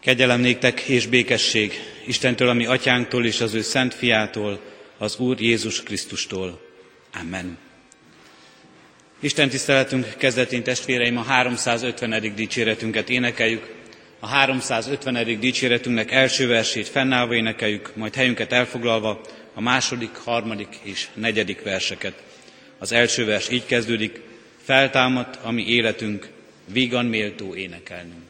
Kegyelem néktek és békesség Istentől, ami atyánktól és az ő szent fiától, az Úr Jézus Krisztustól. Amen. Isten tiszteletünk kezdetén testvéreim a 350. dicséretünket énekeljük. A 350. dicséretünknek első versét fennállva énekeljük, majd helyünket elfoglalva a második, harmadik és negyedik verseket. Az első vers így kezdődik, feltámadt a mi életünk, vígan méltó énekelnünk.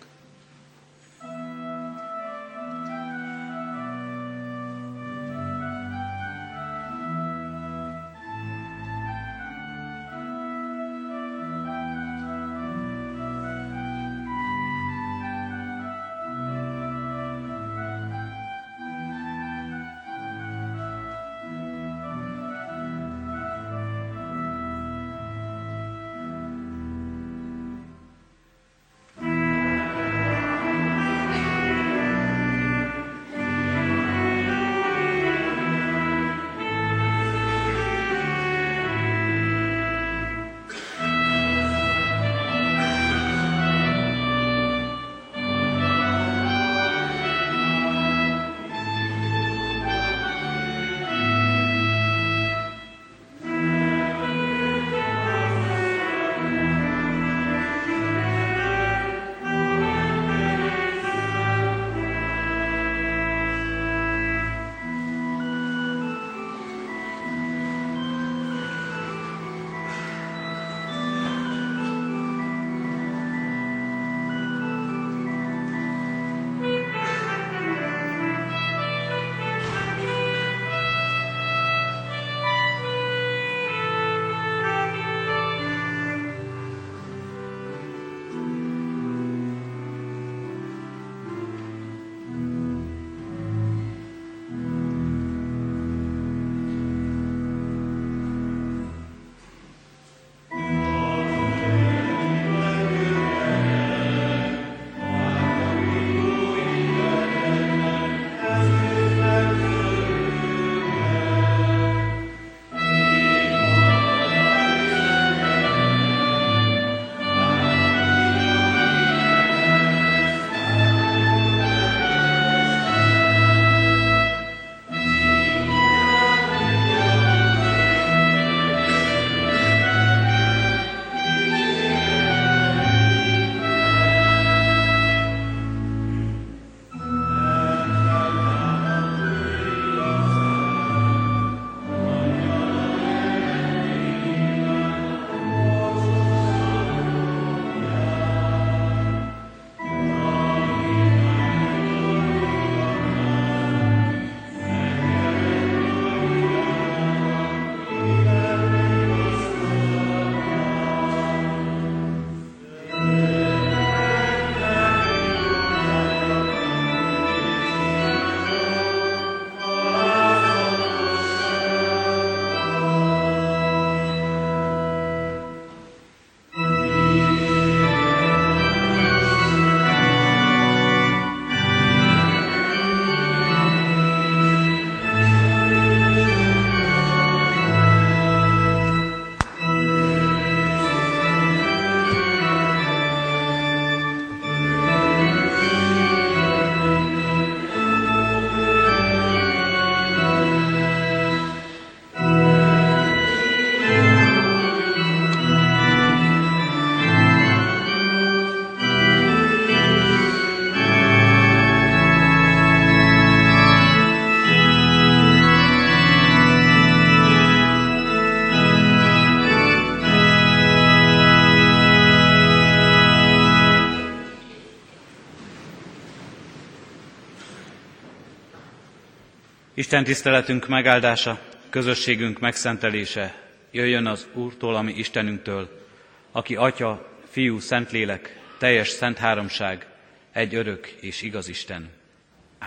Isten tiszteletünk megáldása, közösségünk megszentelése jöjjön az Úrtól, ami Istenünktől, aki Atya, Fiú, Szentlélek, teljes szent háromság, egy örök és igaz Isten.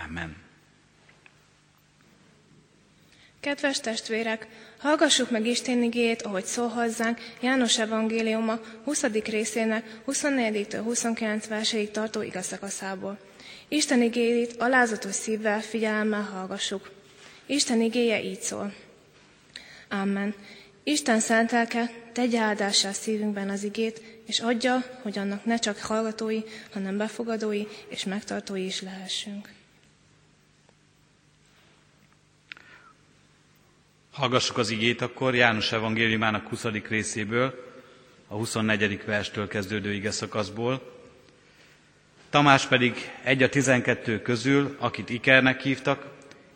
Amen. Kedves testvérek, hallgassuk meg Isten igéjét, ahogy szól hozzánk János evangéliuma 20. részének 24-től 29 verseig tartó igazszakaszából. Isten igéjét alázatos szívvel, figyelemmel hallgassuk. Isten igéje így szól. Amen. Isten szent lelke tegye áldássá szívünkben az igét, és adja, hogy annak ne csak hallgatói, hanem befogadói és megtartói is lehessünk. Hallgassuk az igét akkor János evangéliumának 20. részéből, a 24. verstől kezdődő ige szakaszból. Tamás pedig egy a tizenkettő közül, akit Ikernek hívtak,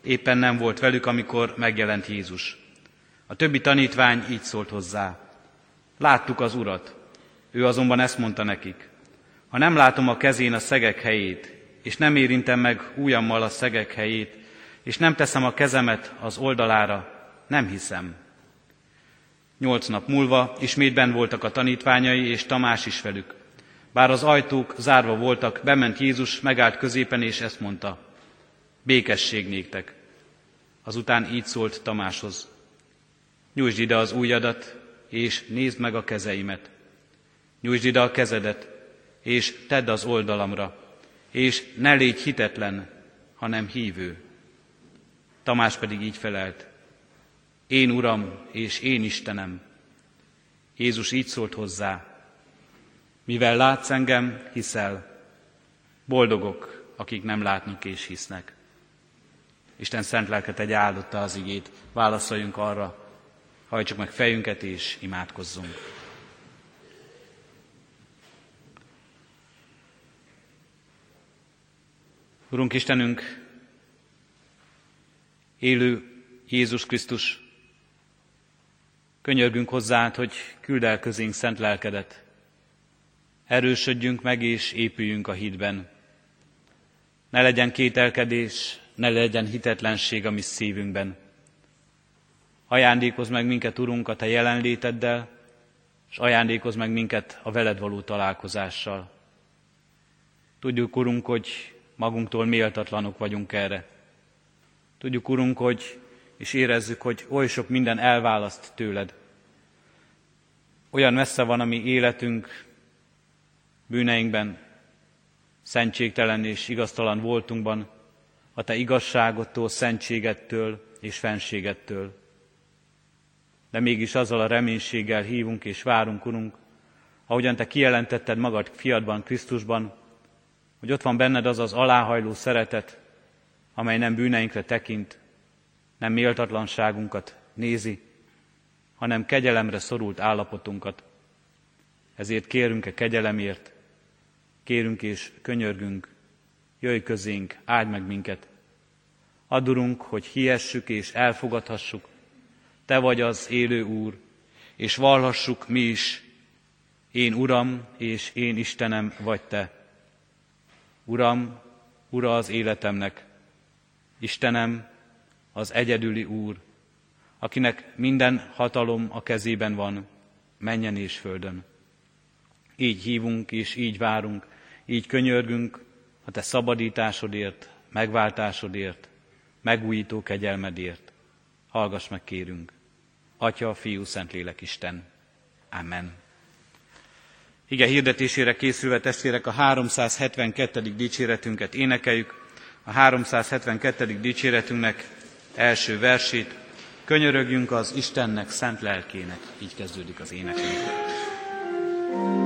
éppen nem volt velük, amikor megjelent Jézus. A többi tanítvány így szólt hozzá. Láttuk az Urat. Ő azonban ezt mondta nekik. Ha nem látom a kezén a szegek helyét, és nem érintem meg ujjammal a szegek helyét, és nem teszem a kezemet az oldalára, nem hiszem. Nyolc nap múlva ismét ben voltak a tanítványai, és Tamás is velük. Bár az ajtók zárva voltak, bement Jézus, megállt középen, és ezt mondta. Békesség néktek. Azután így szólt Tamáshoz. Nyújtsd ide az ujjadat, és nézd meg a kezeimet. Nyújtsd ide a kezedet, és tedd az oldalamra, és ne légy hitetlen, hanem hívő. Tamás pedig így felelt. Én Uram és én Istenem. Jézus így szólt hozzá. Mivel látsz engem, hiszel. Boldogok, akik nem látnak és hisznek. Isten szent lelket egy áldotta az igét. Válaszoljunk arra, hajtsuk meg fejünket és imádkozzunk. Urunk Istenünk, élő Jézus Krisztus, könyörgünk hozzád, hogy küld el közénk szent lelkedet. Erősödjünk meg és épüljünk a hídben. Ne legyen kételkedés, ne legyen hitetlenség a mi szívünkben. Ajándékozz meg minket, Urunk, a Te jelenléteddel, és ajándékozz meg minket a veled való találkozással. Tudjuk, Urunk, hogy magunktól méltatlanok vagyunk erre. Tudjuk, Urunk, hogy és érezzük, hogy oly sok minden elválaszt tőled. Olyan messze van a mi életünk bűneinkben, szentségtelen és igaztalan voltunkban, a Te igazságottól, szentségettől és fenségettől. De mégis azzal a reménységgel hívunk és várunk, Urunk, ahogyan Te kijelentetted magad fiadban, Krisztusban, hogy ott van benned az az aláhajló szeretet, amely nem bűneinkre tekint, nem méltatlanságunkat nézi, hanem kegyelemre szorult állapotunkat. Ezért kérünk-e kegyelemért, kérünk és könyörgünk, jöjj közénk, áld meg minket. Adurunk, hogy hiessük és elfogadhassuk, Te vagy az élő Úr, és vallhassuk mi is, én Uram és én Istenem vagy Te. Uram, Ura az életemnek, Istenem, az egyedüli Úr, akinek minden hatalom a kezében van, menjen és földön. Így hívunk és így várunk, így könyörgünk a Te szabadításodért, megváltásodért, megújító kegyelmedért. Hallgass meg, kérünk. Atya, Fiú, Szentlélek Isten. Amen. Ige hirdetésére készülve testvérek a 372. dicséretünket énekeljük. A 372. dicséretünknek első versét, könyörögjünk az Istennek szent lelkének, így kezdődik az énekünk. az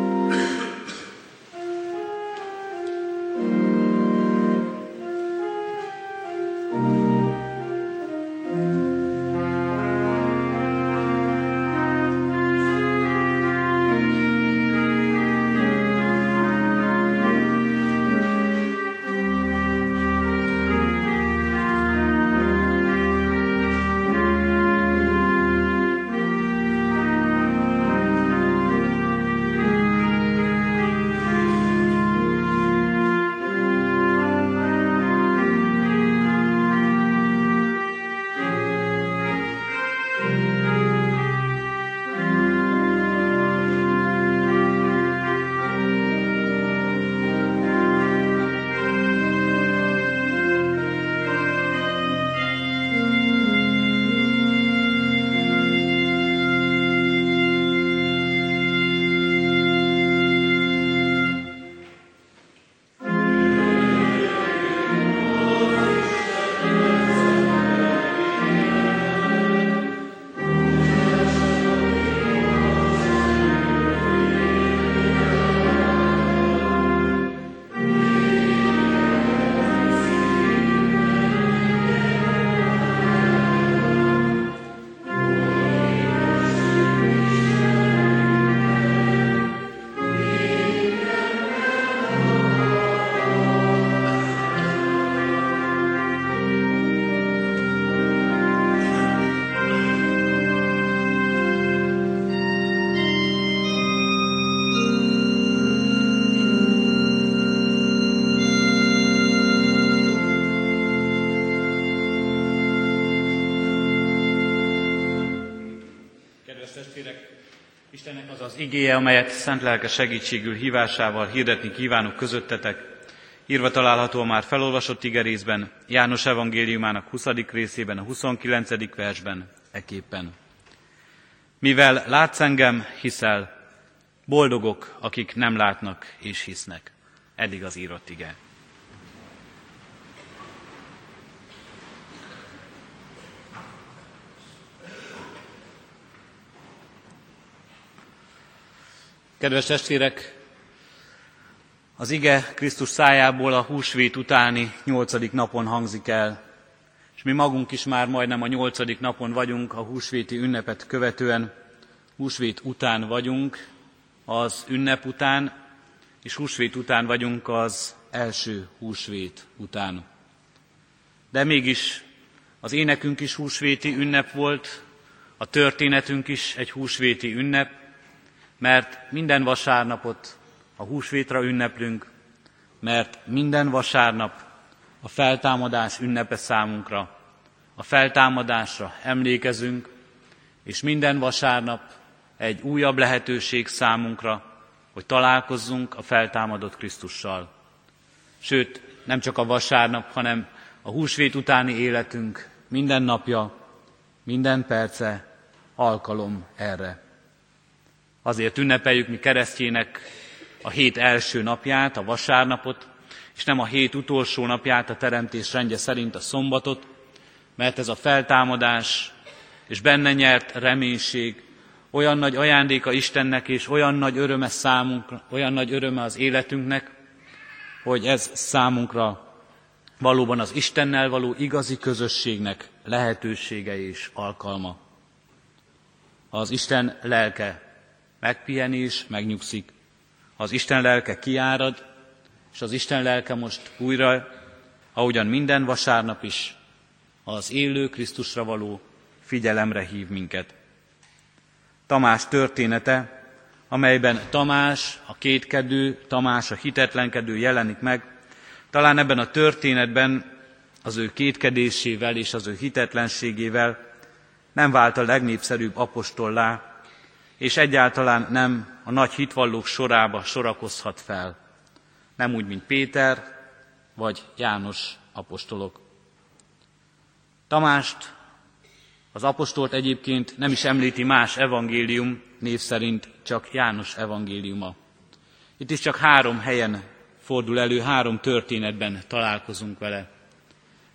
igéje, amelyet szent lelke segítségül hívásával hirdetni kívánok közöttetek, írva található már felolvasott igerészben, János evangéliumának 20. részében, a 29. versben, eképpen. Mivel látsz engem, hiszel, boldogok, akik nem látnak és hisznek. Eddig az írott ige. Kedves testvérek, az ige Krisztus szájából a húsvét utáni nyolcadik napon hangzik el, és mi magunk is már majdnem a nyolcadik napon vagyunk a húsvéti ünnepet követően, húsvét után vagyunk, az ünnep után, és húsvét után vagyunk az első húsvét után. De mégis az énekünk is húsvéti ünnep volt, a történetünk is egy húsvéti ünnep, mert minden vasárnapot a húsvétra ünneplünk, mert minden vasárnap a feltámadás ünnepe számunkra, a feltámadásra emlékezünk, és minden vasárnap egy újabb lehetőség számunkra, hogy találkozzunk a feltámadott Krisztussal. Sőt, nem csak a vasárnap, hanem a húsvét utáni életünk minden napja, minden perce alkalom erre. Azért ünnepeljük mi keresztjének a hét első napját, a vasárnapot, és nem a hét utolsó napját a teremtés rendje szerint a szombatot, mert ez a feltámadás és benne nyert reménység olyan nagy ajándéka Istennek, és olyan nagy öröme számunkra, olyan nagy öröme az életünknek, hogy ez számunkra valóban az Istennel való igazi közösségnek lehetősége és alkalma. Az Isten lelke megpiheni és megnyugszik. Az Isten lelke kiárad, és az Isten lelke most újra, ahogyan minden vasárnap is, az élő Krisztusra való figyelemre hív minket. Tamás története, amelyben Tamás, a kétkedő, Tamás, a hitetlenkedő jelenik meg, talán ebben a történetben az ő kétkedésével és az ő hitetlenségével nem vált a legnépszerűbb apostollá, és egyáltalán nem a nagy hitvallók sorába sorakozhat fel. Nem úgy, mint Péter vagy János apostolok. Tamást, az apostolt egyébként nem is említi más evangélium név szerint, csak János evangéliuma. Itt is csak három helyen fordul elő, három történetben találkozunk vele.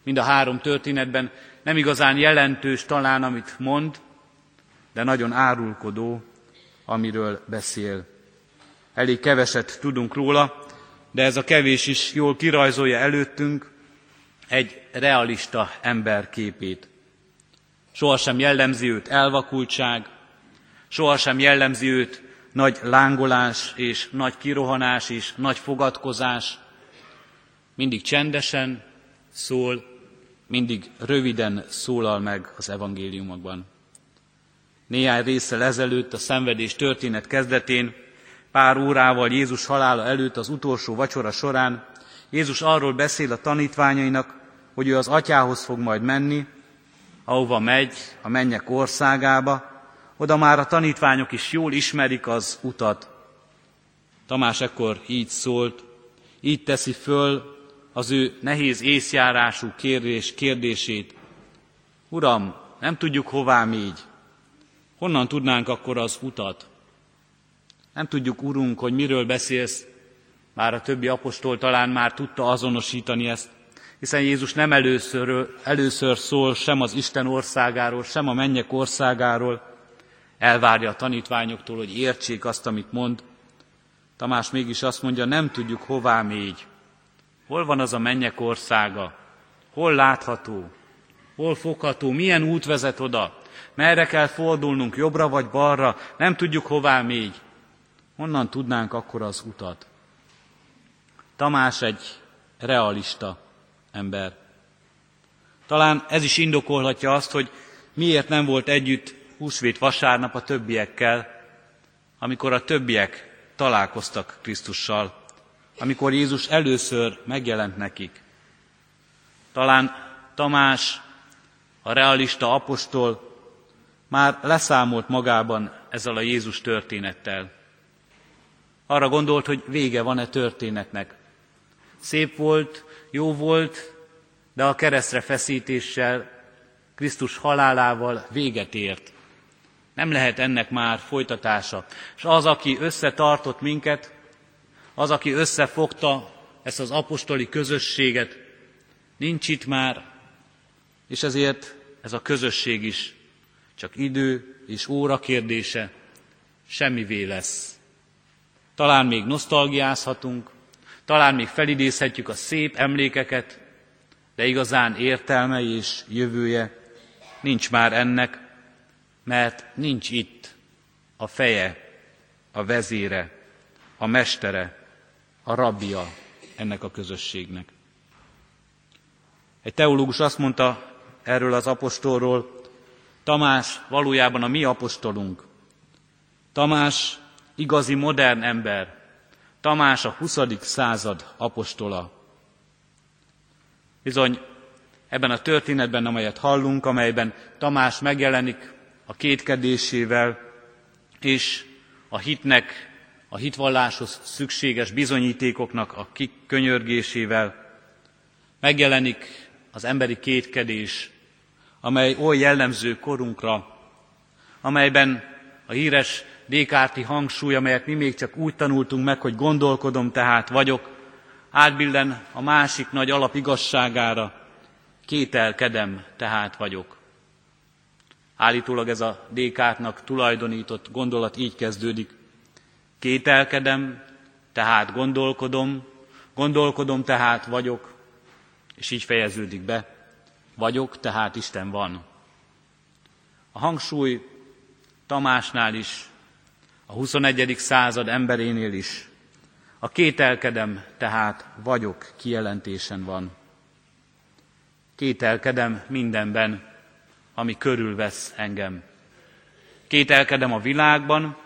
Mind a három történetben nem igazán jelentős talán, amit mond, de nagyon árulkodó, amiről beszél. Elég keveset tudunk róla, de ez a kevés is jól kirajzolja előttünk egy realista ember képét. Sohasem jellemzi őt elvakultság, sohasem jellemzi őt nagy lángolás és nagy kirohanás és nagy fogadkozás. Mindig csendesen szól, mindig röviden szólal meg az evangéliumokban. Néhány részsel ezelőtt a szenvedés történet kezdetén, pár órával Jézus halála előtt az utolsó vacsora során, Jézus arról beszél a tanítványainak, hogy ő az atyához fog majd menni, ahova megy, a mennyek országába, oda már a tanítványok is jól ismerik az utat. Tamás ekkor így szólt, így teszi föl az ő nehéz észjárású kérdés, kérdését. Uram, nem tudjuk hová mégy, Honnan tudnánk akkor az utat? Nem tudjuk, Urunk, hogy miről beszélsz, már a többi apostol talán már tudta azonosítani ezt, hiszen Jézus nem először, először szól sem az Isten országáról, sem a mennyek országáról, elvárja a tanítványoktól, hogy értsék azt, amit mond. Tamás mégis azt mondja, nem tudjuk, hová mégy. Hol van az a mennyek országa? Hol látható? Hol fogható? Milyen út vezet oda? Merre kell fordulnunk, jobbra vagy balra, nem tudjuk hová még. Honnan tudnánk akkor az utat? Tamás egy realista ember. Talán ez is indokolhatja azt, hogy miért nem volt együtt húsvét vasárnap a többiekkel, amikor a többiek találkoztak Krisztussal, amikor Jézus először megjelent nekik. Talán Tamás, a realista apostol már leszámolt magában ezzel a Jézus történettel. Arra gondolt, hogy vége van-e történetnek. Szép volt, jó volt, de a keresztre feszítéssel, Krisztus halálával véget ért. Nem lehet ennek már folytatása. És az, aki összetartott minket, az, aki összefogta ezt az apostoli közösséget, nincs itt már, és ezért ez a közösség is csak idő és óra kérdése, semmivé lesz. Talán még nosztalgiázhatunk, talán még felidézhetjük a szép emlékeket, de igazán értelme és jövője nincs már ennek, mert nincs itt a feje, a vezére, a mestere, a rabbia ennek a közösségnek. Egy teológus azt mondta erről az apostolról, Tamás valójában a mi apostolunk. Tamás igazi modern ember. Tamás a 20. század apostola. Bizony, ebben a történetben, amelyet hallunk, amelyben Tamás megjelenik a kétkedésével, és a hitnek, a hitvalláshoz szükséges bizonyítékoknak a kikönyörgésével, megjelenik az emberi kétkedés, amely oly jellemző korunkra, amelyben a híres Dékárti hangsúly, amelyet mi még csak úgy tanultunk meg, hogy gondolkodom, tehát vagyok, átbillen a másik nagy alapigasságára, kételkedem, tehát vagyok. Állítólag ez a Dékártnak tulajdonított gondolat így kezdődik. Kételkedem, tehát gondolkodom, gondolkodom, tehát vagyok, és így fejeződik be. Vagyok, tehát Isten van. A hangsúly Tamásnál is, a 21. század emberénél is. A kételkedem, tehát vagyok kijelentésen van. Kételkedem mindenben, ami körülvesz engem. Kételkedem a világban,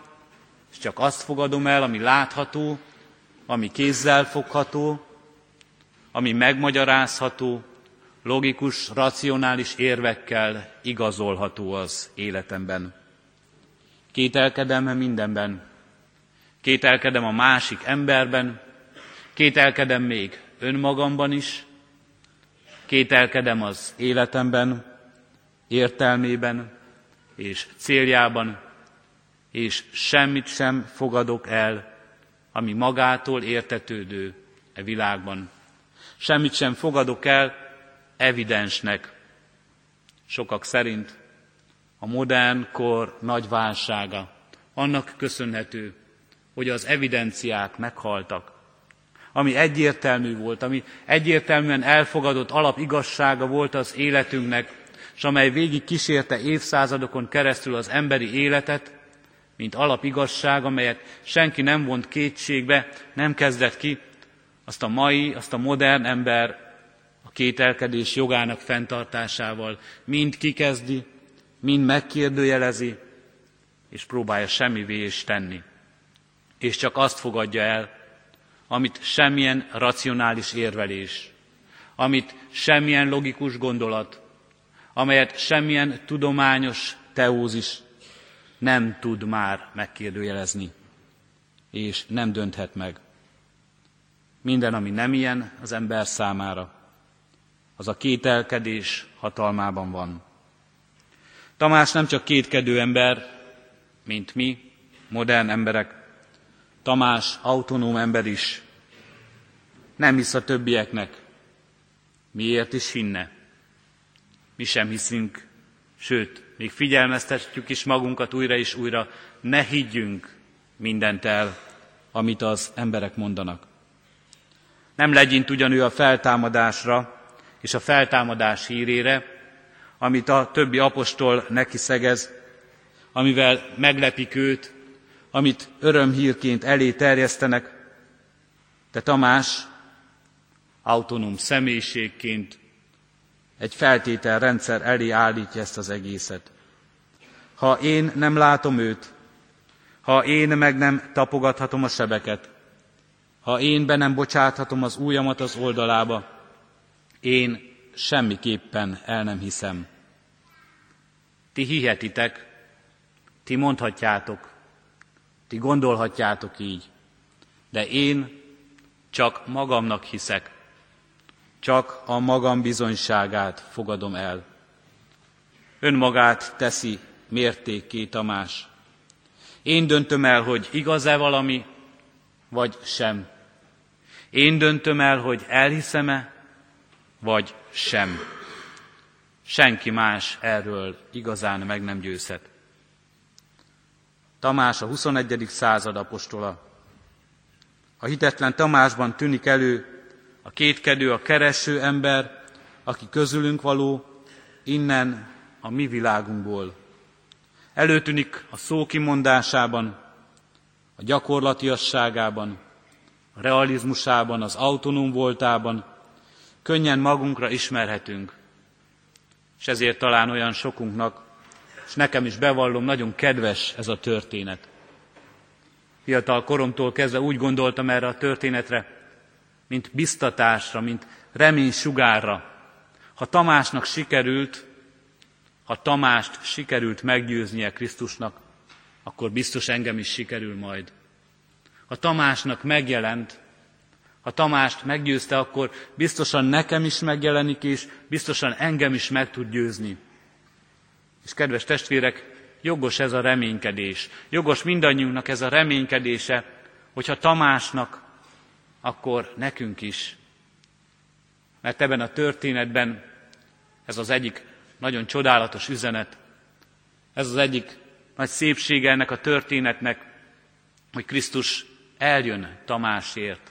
és csak azt fogadom el, ami látható, ami kézzel fogható, ami megmagyarázható, logikus, racionális érvekkel igazolható az életemben. Kételkedem mindenben. Kételkedem a másik emberben, kételkedem még önmagamban is, kételkedem az életemben, értelmében és céljában, és semmit sem fogadok el, ami magától értetődő e világban. Semmit sem fogadok el, evidensnek. Sokak szerint a modern kor nagy válsága annak köszönhető, hogy az evidenciák meghaltak. Ami egyértelmű volt, ami egyértelműen elfogadott alapigazsága volt az életünknek, és amely végig kísérte évszázadokon keresztül az emberi életet, mint alapigazság, amelyet senki nem vont kétségbe, nem kezdett ki, azt a mai, azt a modern ember a kételkedés jogának fenntartásával mind kikezdi, mind megkérdőjelezi, és próbálja semmivé is tenni. És csak azt fogadja el, amit semmilyen racionális érvelés, amit semmilyen logikus gondolat, amelyet semmilyen tudományos teózis nem tud már megkérdőjelezni, és nem dönthet meg. Minden, ami nem ilyen az ember számára, az a kételkedés hatalmában van. Tamás nem csak kétkedő ember, mint mi, modern emberek. Tamás autonóm ember is. Nem hisz a többieknek. Miért is hinne? Mi sem hiszünk, sőt, még figyelmeztetjük is magunkat újra és újra, ne higgyünk mindent el, amit az emberek mondanak. Nem legyint ugyanő a feltámadásra, és a feltámadás hírére, amit a többi apostol neki szegez, amivel meglepik őt, amit örömhírként elé terjesztenek, de Tamás autonóm személyiségként egy feltételrendszer elé állítja ezt az egészet. Ha én nem látom őt, ha én meg nem tapogathatom a sebeket, ha én be nem bocsáthatom az ujjamat az oldalába, én semmiképpen el nem hiszem. Ti hihetitek, Ti mondhatjátok, ti gondolhatjátok így, de én csak magamnak hiszek, csak a magam bizonyságát fogadom el. Önmagát teszi mértékké Tamás. Én döntöm el, hogy igaz-e valami, vagy sem. Én döntöm el, hogy elhiszem-e, vagy sem. Senki más erről igazán meg nem győzhet. Tamás a 21. század apostola. A hitetlen Tamásban tűnik elő a kétkedő, a kereső ember, aki közülünk való, innen a mi világunkból. Előtűnik a szó kimondásában, a gyakorlatiasságában, a realizmusában, az autonóm voltában, könnyen magunkra ismerhetünk. És ezért talán olyan sokunknak, és nekem is bevallom, nagyon kedves ez a történet. Fiatal koromtól kezdve úgy gondoltam erre a történetre, mint biztatásra, mint remény sugárra. Ha Tamásnak sikerült, ha Tamást sikerült meggyőznie Krisztusnak, akkor biztos engem is sikerül majd. Ha Tamásnak megjelent, ha Tamást meggyőzte, akkor biztosan nekem is megjelenik, és biztosan engem is meg tud győzni. És kedves testvérek, jogos ez a reménykedés. Jogos mindannyiunknak ez a reménykedése, hogyha Tamásnak, akkor nekünk is. Mert ebben a történetben ez az egyik nagyon csodálatos üzenet, ez az egyik nagy szépsége ennek a történetnek, hogy Krisztus eljön Tamásért.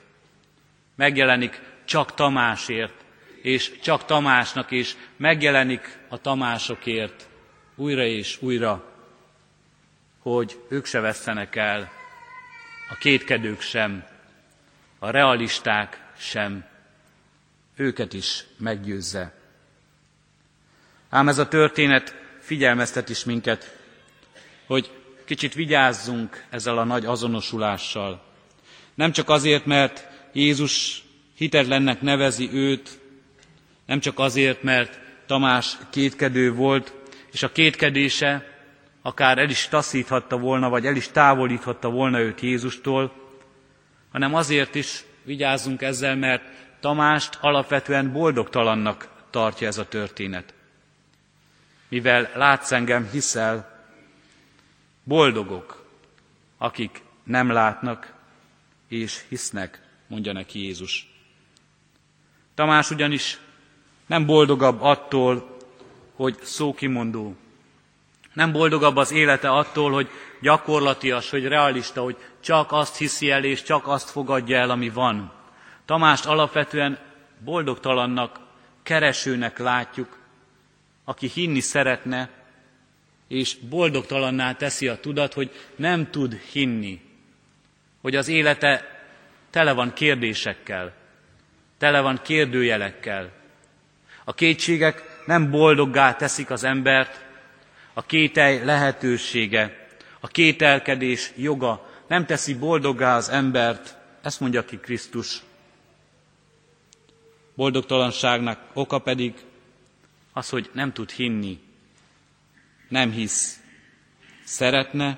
Megjelenik csak Tamásért, és csak Tamásnak is megjelenik a Tamásokért újra és újra, hogy ők se vesztenek el, a kétkedők sem, a realisták sem, őket is meggyőzze. Ám ez a történet figyelmeztet is minket, hogy kicsit vigyázzunk ezzel a nagy azonosulással. Nem csak azért, mert Jézus hitetlennek nevezi őt, nem csak azért, mert Tamás kétkedő volt, és a kétkedése akár el is taszíthatta volna, vagy el is távolíthatta volna őt Jézustól, hanem azért is vigyázzunk ezzel, mert Tamást alapvetően boldogtalannak tartja ez a történet. Mivel látsz engem, hiszel, boldogok, akik nem látnak és hisznek, mondja neki Jézus. Tamás ugyanis nem boldogabb attól, hogy szókimondó. Nem boldogabb az élete attól, hogy gyakorlatias, hogy realista, hogy csak azt hiszi el, és csak azt fogadja el, ami van. Tamást alapvetően boldogtalannak, keresőnek látjuk, aki hinni szeretne, és boldogtalanná teszi a tudat, hogy nem tud hinni, hogy az élete tele van kérdésekkel, tele van kérdőjelekkel. A kétségek nem boldoggá teszik az embert, a kételj lehetősége, a kételkedés joga nem teszi boldoggá az embert, ezt mondja ki Krisztus. Boldogtalanságnak oka pedig az, hogy nem tud hinni, nem hisz, szeretne,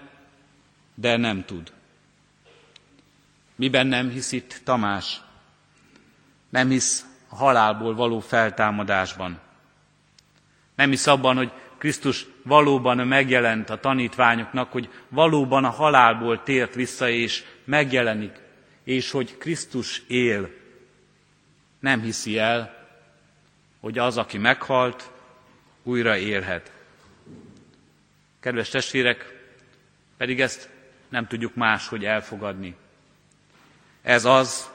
de nem tud. Miben nem hisz itt Tamás? Nem hisz a halálból való feltámadásban. Nem hisz abban, hogy Krisztus valóban megjelent a tanítványoknak, hogy valóban a halálból tért vissza és megjelenik, és hogy Krisztus él. Nem hiszi el, hogy az, aki meghalt, újra élhet. Kedves testvérek, pedig ezt nem tudjuk máshogy elfogadni. Ez az,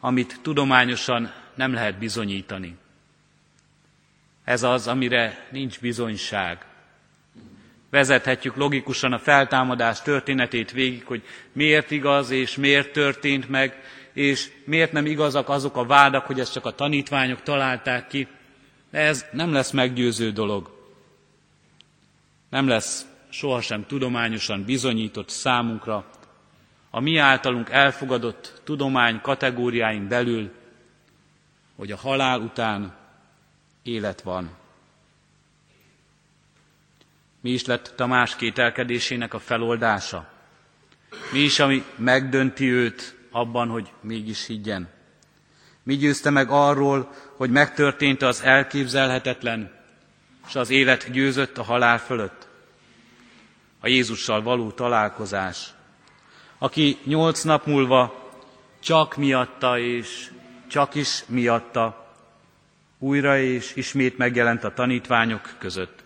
amit tudományosan nem lehet bizonyítani. Ez az, amire nincs bizonyság. Vezethetjük logikusan a feltámadás történetét végig, hogy miért igaz és miért történt meg, és miért nem igazak azok a vádak, hogy ezt csak a tanítványok találták ki. De ez nem lesz meggyőző dolog. Nem lesz sohasem tudományosan bizonyított számunkra, a mi általunk elfogadott tudomány kategóriáink belül, hogy a halál után élet van. Mi is lett Tamás kételkedésének a feloldása? Mi is, ami megdönti őt abban, hogy mégis higgyen? Mi győzte meg arról, hogy megtörtént az elképzelhetetlen, és az élet győzött a halál fölött? A Jézussal való találkozás, aki nyolc nap múlva csak miatta és csak is miatta újra és ismét megjelent a tanítványok között.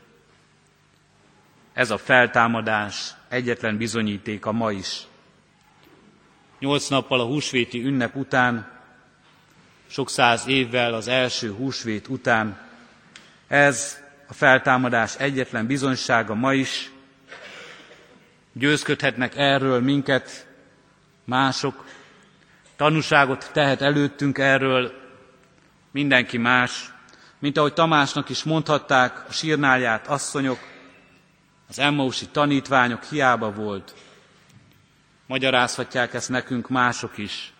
Ez a feltámadás egyetlen bizonyítéka ma is. Nyolc nappal a húsvéti ünnep után, sok száz évvel az első húsvét után, ez a feltámadás egyetlen bizonysága ma is. Győzködhetnek erről minket mások, tanúságot tehet előttünk erről mindenki más, mint ahogy Tamásnak is mondhatták a sírnálját asszonyok, az Emmausi tanítványok hiába volt. Magyarázhatják ezt nekünk mások is.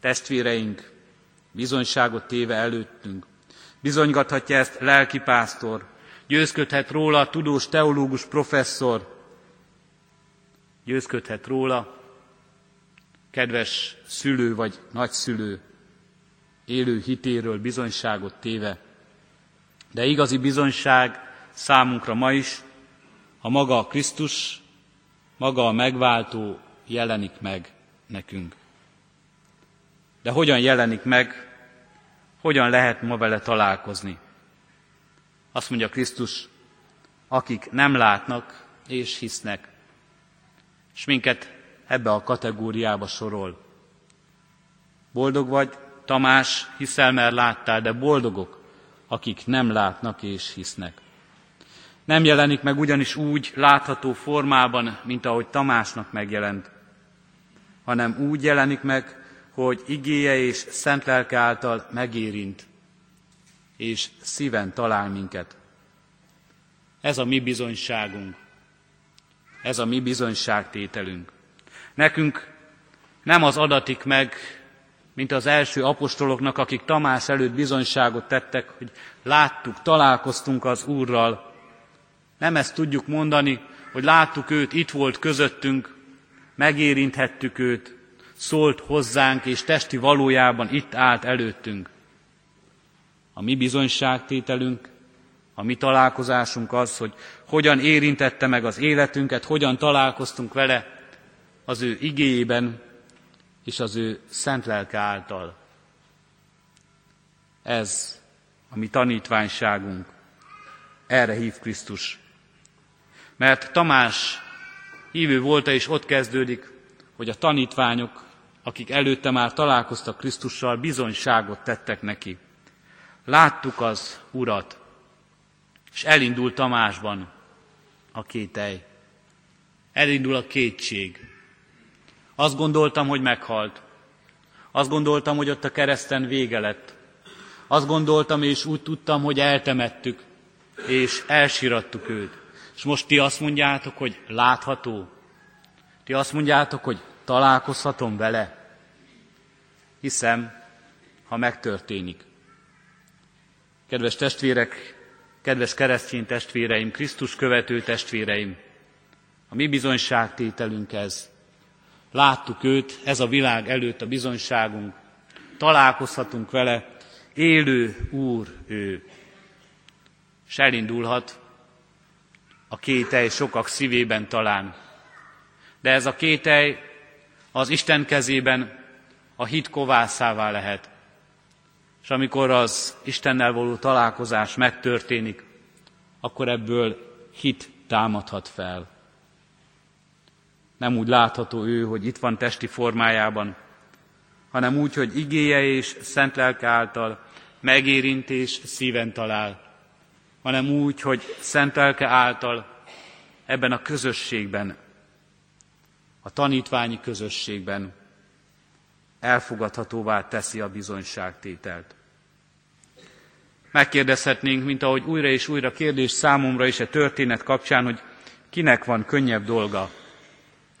Testvéreink bizonyságot téve előttünk. Bizonygathatja ezt lelkipásztor, győzködhet róla a tudós teológus professzor, győzködhet róla kedves szülő vagy nagyszülő, élő hitéről bizonyságot téve. De igazi bizonyság számunkra ma is, ha maga a Krisztus, maga a megváltó jelenik meg nekünk. De hogyan jelenik meg, hogyan lehet ma vele találkozni? Azt mondja Krisztus, akik nem látnak és hisznek, és minket ebbe a kategóriába sorol. Boldog vagy, Tamás, hiszel, mert láttál, de boldogok, akik nem látnak és hisznek. Nem jelenik meg ugyanis úgy látható formában, mint ahogy Tamásnak megjelent, hanem úgy jelenik meg, hogy igéje és szent lelke által megérint, és szíven talál minket. Ez a mi bizonyságunk. Ez a mi bizonyságtételünk. Nekünk nem az adatik meg, mint az első apostoloknak, akik Tamás előtt bizonyságot tettek, hogy láttuk, találkoztunk az Úrral. Nem ezt tudjuk mondani, hogy láttuk őt, itt volt közöttünk, megérinthettük őt, szólt hozzánk, és testi valójában itt állt előttünk. A mi bizonyságtételünk, a mi találkozásunk az, hogy hogyan érintette meg az életünket, hogyan találkoztunk vele, az ő igéjében és az ő szent lelke által. Ez a mi tanítványságunk. Erre hív Krisztus. Mert Tamás hívő volt és ott kezdődik, hogy a tanítványok, akik előtte már találkoztak Krisztussal, bizonyságot tettek neki. Láttuk az Urat, és elindul Tamásban a kételj. Elindul a kétség. Azt gondoltam, hogy meghalt. Azt gondoltam, hogy ott a kereszten vége lett. Azt gondoltam, és úgy tudtam, hogy eltemettük, és elsirattuk őt. És most ti azt mondjátok, hogy látható. Ti azt mondjátok, hogy találkozhatom vele. Hiszem, ha megtörténik. Kedves testvérek, kedves keresztény testvéreim, Krisztus követő testvéreim, a mi bizonyságtételünk ez, Láttuk őt, ez a világ előtt a bizonyságunk, találkozhatunk vele, élő Úr ő. És elindulhat a kételj sokak szívében talán. De ez a kételj az Isten kezében a hit kovászává lehet. És amikor az Istennel való találkozás megtörténik, akkor ebből hit támadhat fel. Nem úgy látható ő, hogy itt van testi formájában, hanem úgy, hogy igéje és szent lelke által megérintés szíven talál, hanem úgy, hogy szent lelke által ebben a közösségben, a tanítványi közösségben elfogadhatóvá teszi a bizonyságtételt. Megkérdezhetnénk, mint ahogy újra és újra kérdés számomra is a történet kapcsán, hogy kinek van könnyebb dolga,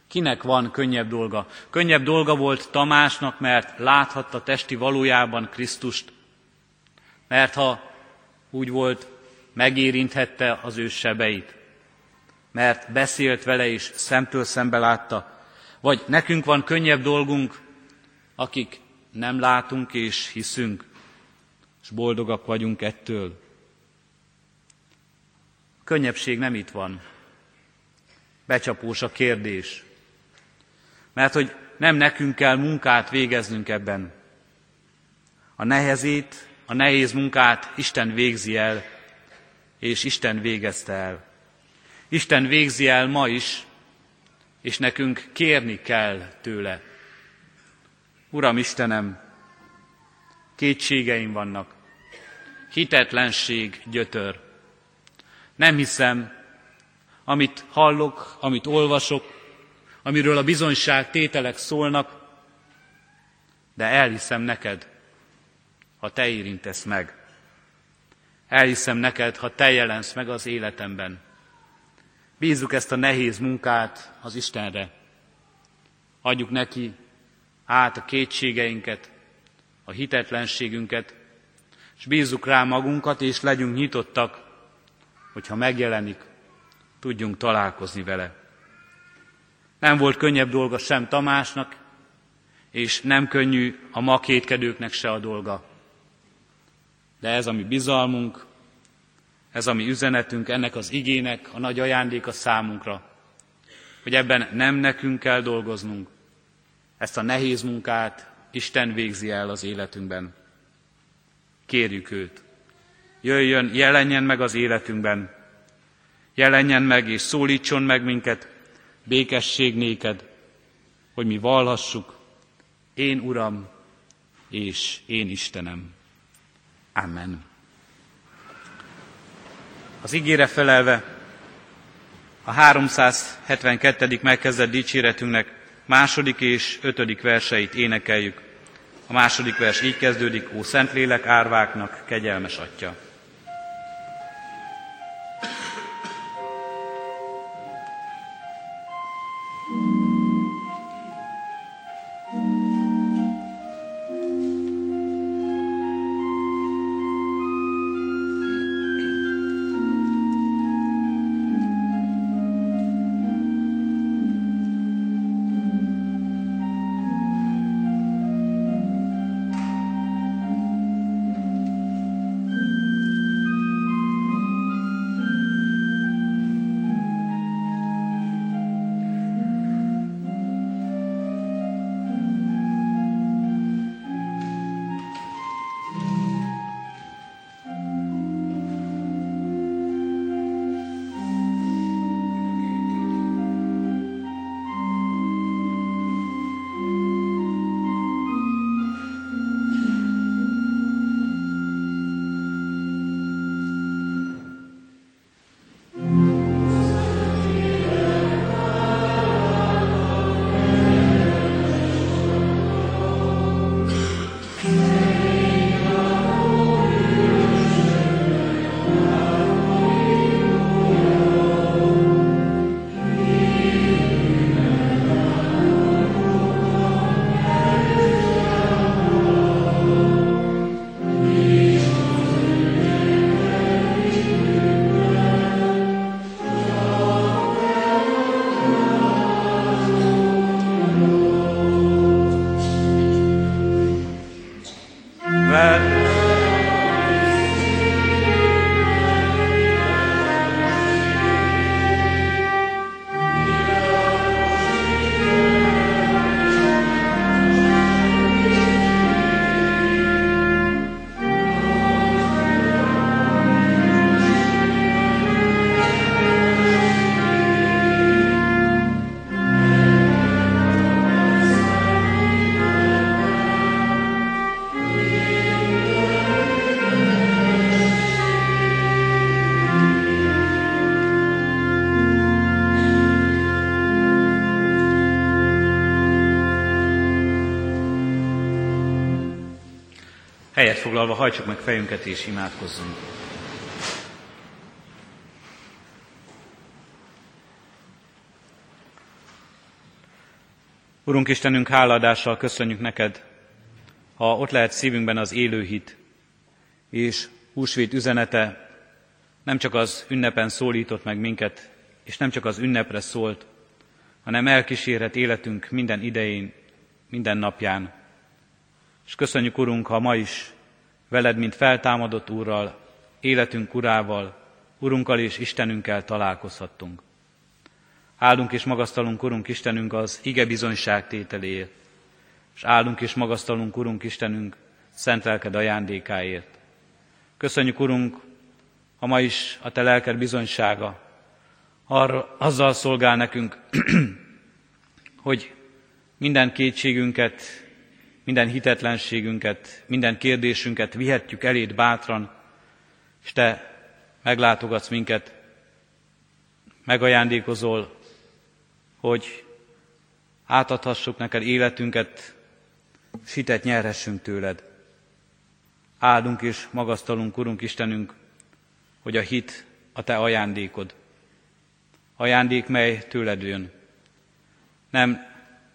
Kinek van könnyebb dolga? Könnyebb dolga volt Tamásnak, mert láthatta testi valójában Krisztust. Mert ha úgy volt, megérinthette az ő sebeit. mert beszélt vele és szemtől szembe látta, vagy nekünk van könnyebb dolgunk, akik nem látunk és hiszünk, és boldogak vagyunk ettől. A könnyebbség nem itt van. Becsapós a kérdés. Mert hogy nem nekünk kell munkát végeznünk ebben. A nehezét, a nehéz munkát Isten végzi el, és Isten végezte el. Isten végzi el ma is, és nekünk kérni kell tőle. Uram Istenem, kétségeim vannak, hitetlenség gyötör. Nem hiszem, amit hallok, amit olvasok, amiről a bizonyság tételek szólnak, de elhiszem neked, ha te érintesz meg. Elhiszem neked, ha te jelensz meg az életemben. Bízzuk ezt a nehéz munkát az Istenre. Adjuk neki át a kétségeinket, a hitetlenségünket, és bízzuk rá magunkat, és legyünk nyitottak, hogyha megjelenik, tudjunk találkozni vele. Nem volt könnyebb dolga sem Tamásnak, és nem könnyű a ma kétkedőknek se a dolga. De ez a mi bizalmunk, ez a mi üzenetünk, ennek az igének a nagy ajándéka számunkra, hogy ebben nem nekünk kell dolgoznunk, ezt a nehéz munkát Isten végzi el az életünkben. Kérjük őt, jöjjön, jelenjen meg az életünkben, jelenjen meg és szólítson meg minket, békesség néked, hogy mi valhassuk, én Uram és én Istenem. Amen. Az ígére felelve a 372. megkezdett dicséretünknek második és ötödik verseit énekeljük. A második vers így kezdődik, Ó Szentlélek árváknak, kegyelmes atya. Hajtsuk meg fejünket és imádkozzunk. Urunk Istenünk, háladással köszönjük neked, ha ott lehet szívünkben az élő hit, és húsvét üzenete nem csak az ünnepen szólított meg minket és nem csak az ünnepre szólt, hanem elkísérhet életünk minden idején, minden napján. És köszönjük, Urunk, ha ma is veled, mint feltámadott Úrral, életünk Urával, Urunkkal és Istenünkkel találkozhattunk. Áldunk és magasztalunk, Urunk Istenünk, az ige bizonyság tételéért, és áldunk és magasztalunk, Urunk Istenünk, szent lelked ajándékáért. Köszönjük, Urunk, ha ma is a Te lelked bizonysága arra, azzal szolgál nekünk, hogy minden kétségünket, minden hitetlenségünket, minden kérdésünket vihetjük eléd bátran, és Te meglátogatsz minket, megajándékozol, hogy átadhassuk neked életünket, és hitet nyerhessünk tőled. Áldunk és magasztalunk, Urunk Istenünk, hogy a hit a Te ajándékod. Ajándék, mely tőled jön. Nem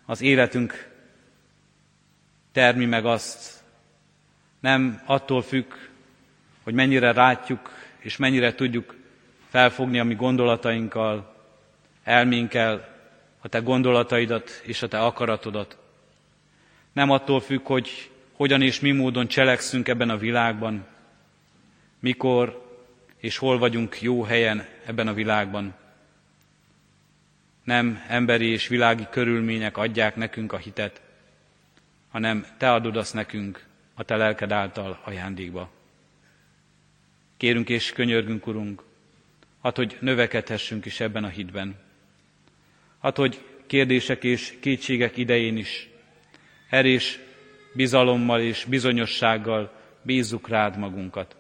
az életünk termi meg azt, nem attól függ, hogy mennyire rátjuk és mennyire tudjuk felfogni a mi gondolatainkkal, elménkkel a te gondolataidat és a te akaratodat. Nem attól függ, hogy hogyan és mi módon cselekszünk ebben a világban, mikor és hol vagyunk jó helyen ebben a világban. Nem emberi és világi körülmények adják nekünk a hitet, hanem Te adod azt nekünk a Te lelked által ajándékba. Kérünk és könyörgünk, Urunk, hát, hogy növekedhessünk is ebben a hitben. Hát, hogy kérdések és kétségek idején is erős bizalommal és bizonyossággal bízzuk rád magunkat.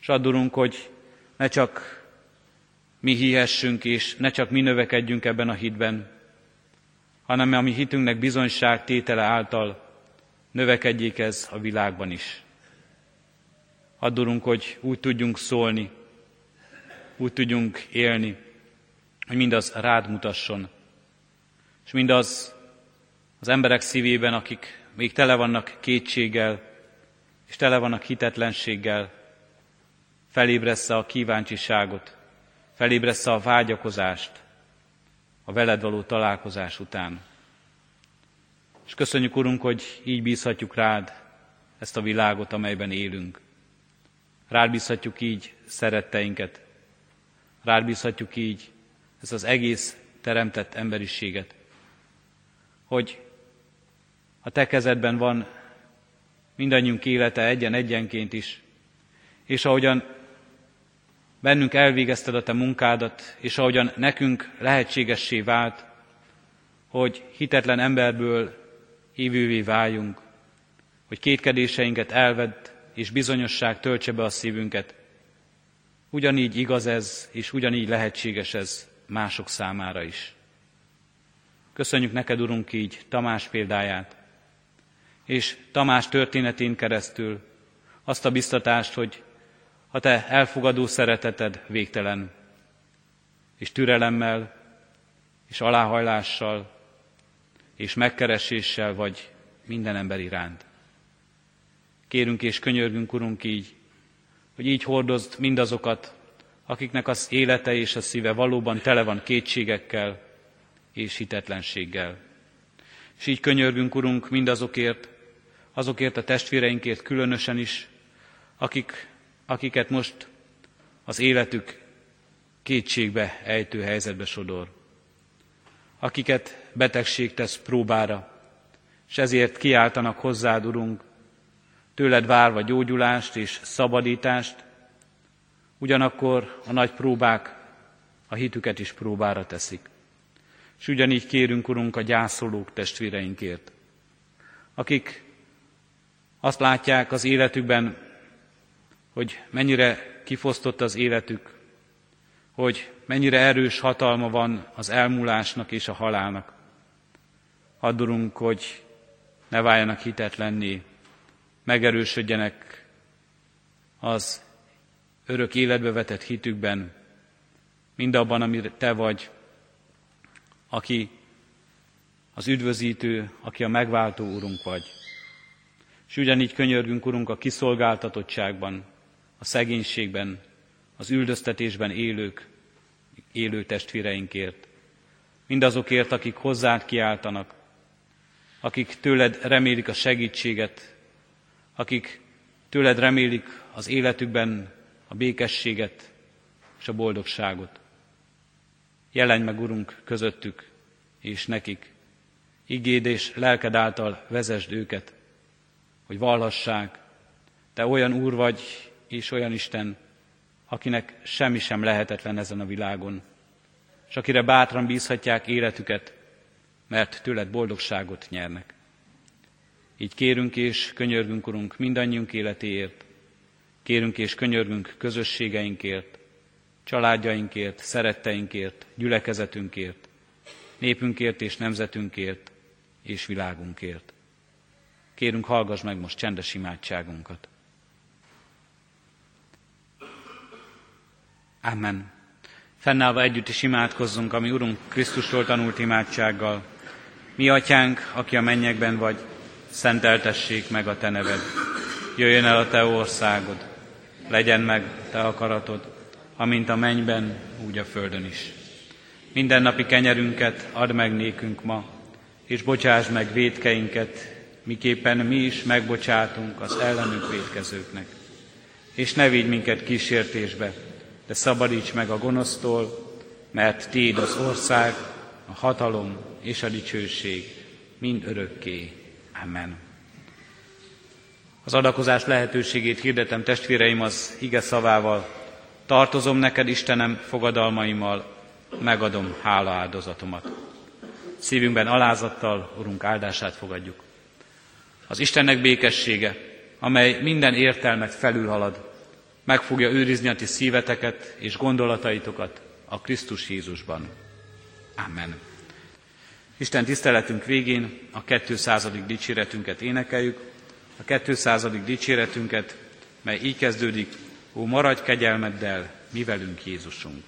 És addurunk, hogy ne csak mi hihessünk, és ne csak mi növekedjünk ebben a hitben, hanem a mi hitünknek bizonyság tétele által növekedjék ez a világban is. Addurunk, hogy úgy tudjunk szólni, úgy tudjunk élni, hogy mindaz rád mutasson, és mindaz az emberek szívében, akik még tele vannak kétséggel, és tele vannak hitetlenséggel, felébressze a kíváncsiságot, felébressze a vágyakozást a veled való találkozás után. És köszönjük, Urunk, hogy így bízhatjuk rád ezt a világot, amelyben élünk. Rád bízhatjuk így szeretteinket. Rád bízhatjuk így ezt az egész teremtett emberiséget. Hogy a te kezedben van mindannyiunk élete egyen-egyenként is, és ahogyan bennünk elvégezted a te munkádat, és ahogyan nekünk lehetségessé vált, hogy hitetlen emberből hívővé váljunk, hogy kétkedéseinket elvedd, és bizonyosság töltse be a szívünket. Ugyanígy igaz ez, és ugyanígy lehetséges ez mások számára is. Köszönjük neked, Urunk, így Tamás példáját, és Tamás történetén keresztül azt a biztatást, hogy a te elfogadó szereteted végtelen, és türelemmel, és aláhajlással, és megkereséssel vagy minden ember iránt. Kérünk és könyörgünk, Urunk, így, hogy így hordozd mindazokat, akiknek az élete és a szíve valóban tele van kétségekkel és hitetlenséggel. És így könyörgünk, Urunk, mindazokért, azokért a testvéreinkért különösen is, akik, akiket most az életük kétségbe ejtő helyzetbe sodor. Akiket betegség tesz próbára, és ezért kiáltanak hozzád, Urunk, tőled várva gyógyulást és szabadítást, ugyanakkor a nagy próbák a hitüket is próbára teszik. És ugyanígy kérünk, Urunk, a gyászolók testvéreinkért, akik azt látják az életükben, hogy mennyire kifosztott az életük, hogy mennyire erős hatalma van az elmúlásnak és a halálnak. Addurunk, hogy ne váljanak hitetlenné, megerősödjenek az örök életbe vetett hitükben, mindabban, amire Te vagy, aki az üdvözítő, aki a megváltó Urunk vagy. És ugyanígy könyörgünk, Urunk, a kiszolgáltatottságban, a szegénységben, az üldöztetésben élők élő testvéreinkért, mindazokért, akik hozzád kiáltanak, akik tőled remélik a segítséget, akik tőled remélik az életükben a békességet és a boldogságot. Jelenj meg, Urunk, közöttük és nekik. Igéd és lelked által vezesd őket, hogy valhassák, Te olyan Úr vagy és olyan Isten, akinek semmi sem lehetetlen ezen a világon, és akire bátran bízhatják életüket, mert tőled boldogságot nyernek. Így kérünk és könyörgünk, Urunk, mindannyiunk életéért, kérünk és könyörgünk közösségeinkért, családjainkért, szeretteinkért, gyülekezetünkért, népünkért és nemzetünkért és világunkért. Kérünk, hallgass meg most csendes imádságunkat. Amen. Fennállva együtt is imádkozzunk, ami Urunk Krisztustól tanult imádsággal. Mi atyánk, aki a mennyekben vagy, szenteltessék meg a te neved. Jöjjön el a te országod, legyen meg te akaratod, amint a mennyben, úgy a földön is. Minden napi kenyerünket add meg nékünk ma, és bocsáss meg védkeinket, miképpen mi is megbocsátunk az ellenünk védkezőknek. És ne vigy minket kísértésbe, de szabadíts meg a gonosztól, mert Téd az ország, a hatalom és a dicsőség mind örökké. Amen. Az adakozás lehetőségét hirdetem testvéreim az ige szavával. Tartozom neked, Istenem, fogadalmaimmal, megadom hála áldozatomat. Szívünkben alázattal, Urunk áldását fogadjuk. Az Istennek békessége, amely minden értelmet felülhalad, meg fogja őrizni a ti szíveteket és gondolataitokat a Krisztus Jézusban. Amen. Isten tiszteletünk végén a 200. dicséretünket énekeljük. A 200. dicséretünket, mely így kezdődik, Ó, maradj kegyelmeddel, mi velünk Jézusunk.